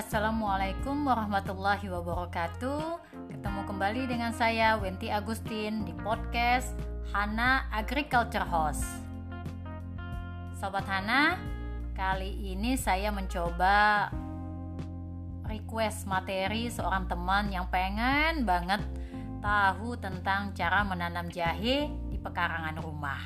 Assalamualaikum warahmatullahi wabarakatuh. Ketemu kembali dengan saya Wenti Agustin di podcast Hana Agriculture Host. Sobat Hana, kali ini saya mencoba request materi seorang teman yang pengen banget tahu tentang cara menanam jahe di pekarangan rumah.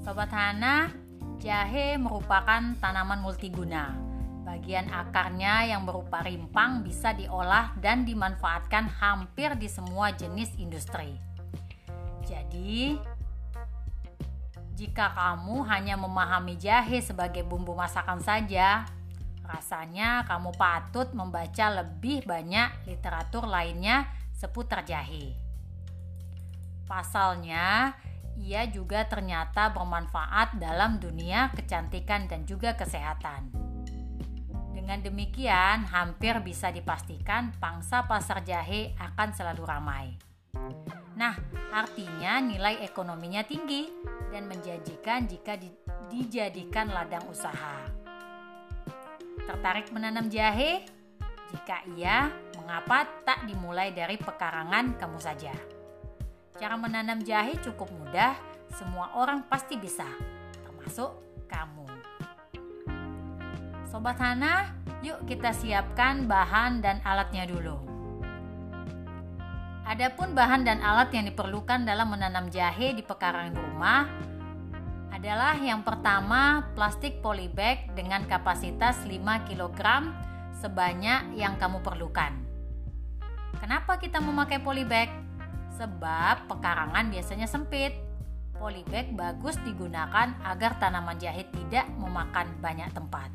Sobat Hana, jahe merupakan tanaman multiguna. Bagian akarnya yang berupa rimpang bisa diolah dan dimanfaatkan hampir di semua jenis industri. Jadi, jika kamu hanya memahami jahe sebagai bumbu masakan saja, rasanya kamu patut membaca lebih banyak literatur lainnya seputar jahe. Pasalnya, ia juga ternyata bermanfaat dalam dunia kecantikan dan juga kesehatan. Dengan demikian, hampir bisa dipastikan pangsa pasar jahe akan selalu ramai. Nah, artinya nilai ekonominya tinggi dan menjanjikan jika di, dijadikan ladang usaha. Tertarik menanam jahe? Jika iya, mengapa tak dimulai dari pekarangan kamu saja? Cara menanam jahe cukup mudah, semua orang pasti bisa, termasuk kamu. Sobat Hana, yuk kita siapkan bahan dan alatnya dulu. Adapun bahan dan alat yang diperlukan dalam menanam jahe di pekarangan rumah adalah yang pertama plastik polybag dengan kapasitas 5 kg sebanyak yang kamu perlukan. Kenapa kita memakai polybag? Sebab pekarangan biasanya sempit. Polybag bagus digunakan agar tanaman jahe tidak memakan banyak tempat.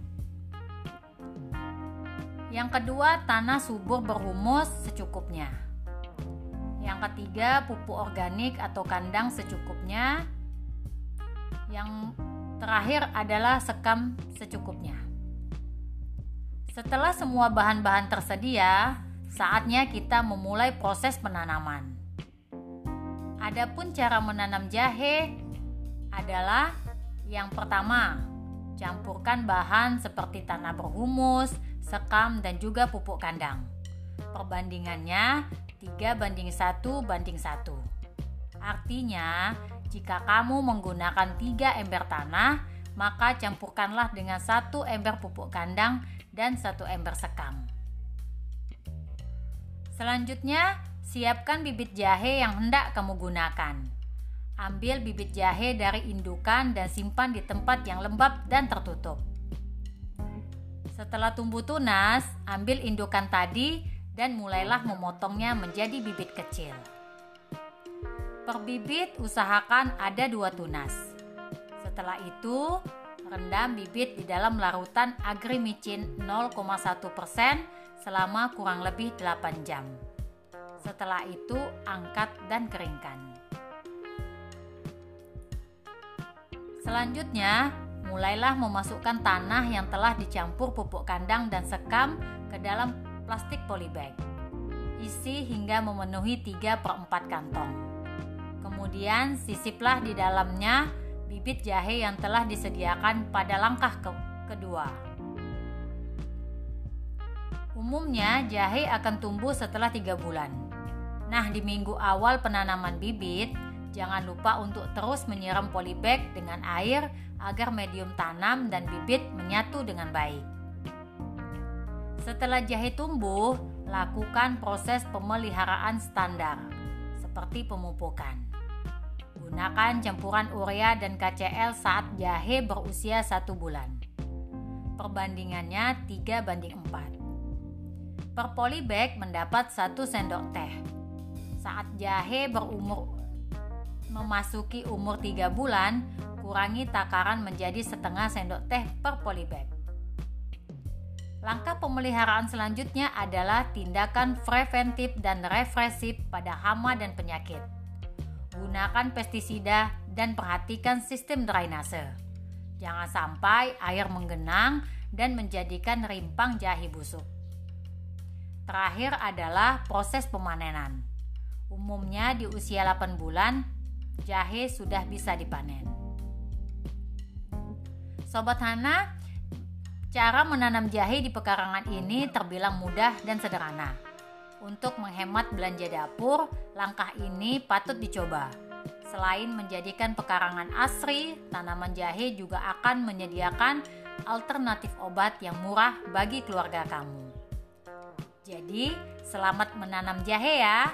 Yang kedua, tanah subur berhumus secukupnya. Yang ketiga, pupuk organik atau kandang secukupnya. Yang terakhir adalah sekam secukupnya. Setelah semua bahan-bahan tersedia, saatnya kita memulai proses penanaman. Adapun cara menanam jahe adalah yang pertama, campurkan bahan seperti tanah berhumus, sekam, dan juga pupuk kandang. Perbandingannya 3 banding 1 banding 1. Artinya, jika kamu menggunakan 3 ember tanah, maka campurkanlah dengan satu ember pupuk kandang dan satu ember sekam. Selanjutnya, siapkan bibit jahe yang hendak kamu gunakan. Ambil bibit jahe dari indukan dan simpan di tempat yang lembab dan tertutup. Setelah tumbuh tunas, ambil indukan tadi dan mulailah memotongnya menjadi bibit kecil. Per bibit usahakan ada dua tunas. Setelah itu, rendam bibit di dalam larutan agrimicin 0,1% selama kurang lebih 8 jam. Setelah itu, angkat dan keringkan. Selanjutnya, mulailah memasukkan tanah yang telah dicampur pupuk kandang dan sekam ke dalam plastik polybag. Isi hingga memenuhi 3 per 4 kantong. Kemudian sisiplah di dalamnya bibit jahe yang telah disediakan pada langkah ke kedua. Umumnya jahe akan tumbuh setelah 3 bulan. Nah, di minggu awal penanaman bibit, jangan lupa untuk terus menyiram polybag dengan air agar medium tanam dan bibit menyatu dengan baik. Setelah jahe tumbuh, lakukan proses pemeliharaan standar seperti pemupukan. Gunakan campuran urea dan KCL saat jahe berusia satu bulan. Perbandingannya 3 banding 4. Per polybag mendapat 1 sendok teh. Saat jahe berumur memasuki umur 3 bulan, kurangi takaran menjadi setengah sendok teh per polybag. Langkah pemeliharaan selanjutnya adalah tindakan preventif dan represif pada hama dan penyakit. Gunakan pestisida dan perhatikan sistem drainase. Jangan sampai air menggenang dan menjadikan rimpang jahe busuk. Terakhir adalah proses pemanenan. Umumnya di usia 8 bulan, jahe sudah bisa dipanen. Sobat Hana, Cara menanam jahe di pekarangan ini terbilang mudah dan sederhana. Untuk menghemat belanja dapur, langkah ini patut dicoba. Selain menjadikan pekarangan asri, tanaman jahe juga akan menyediakan alternatif obat yang murah bagi keluarga kamu. Jadi, selamat menanam jahe ya.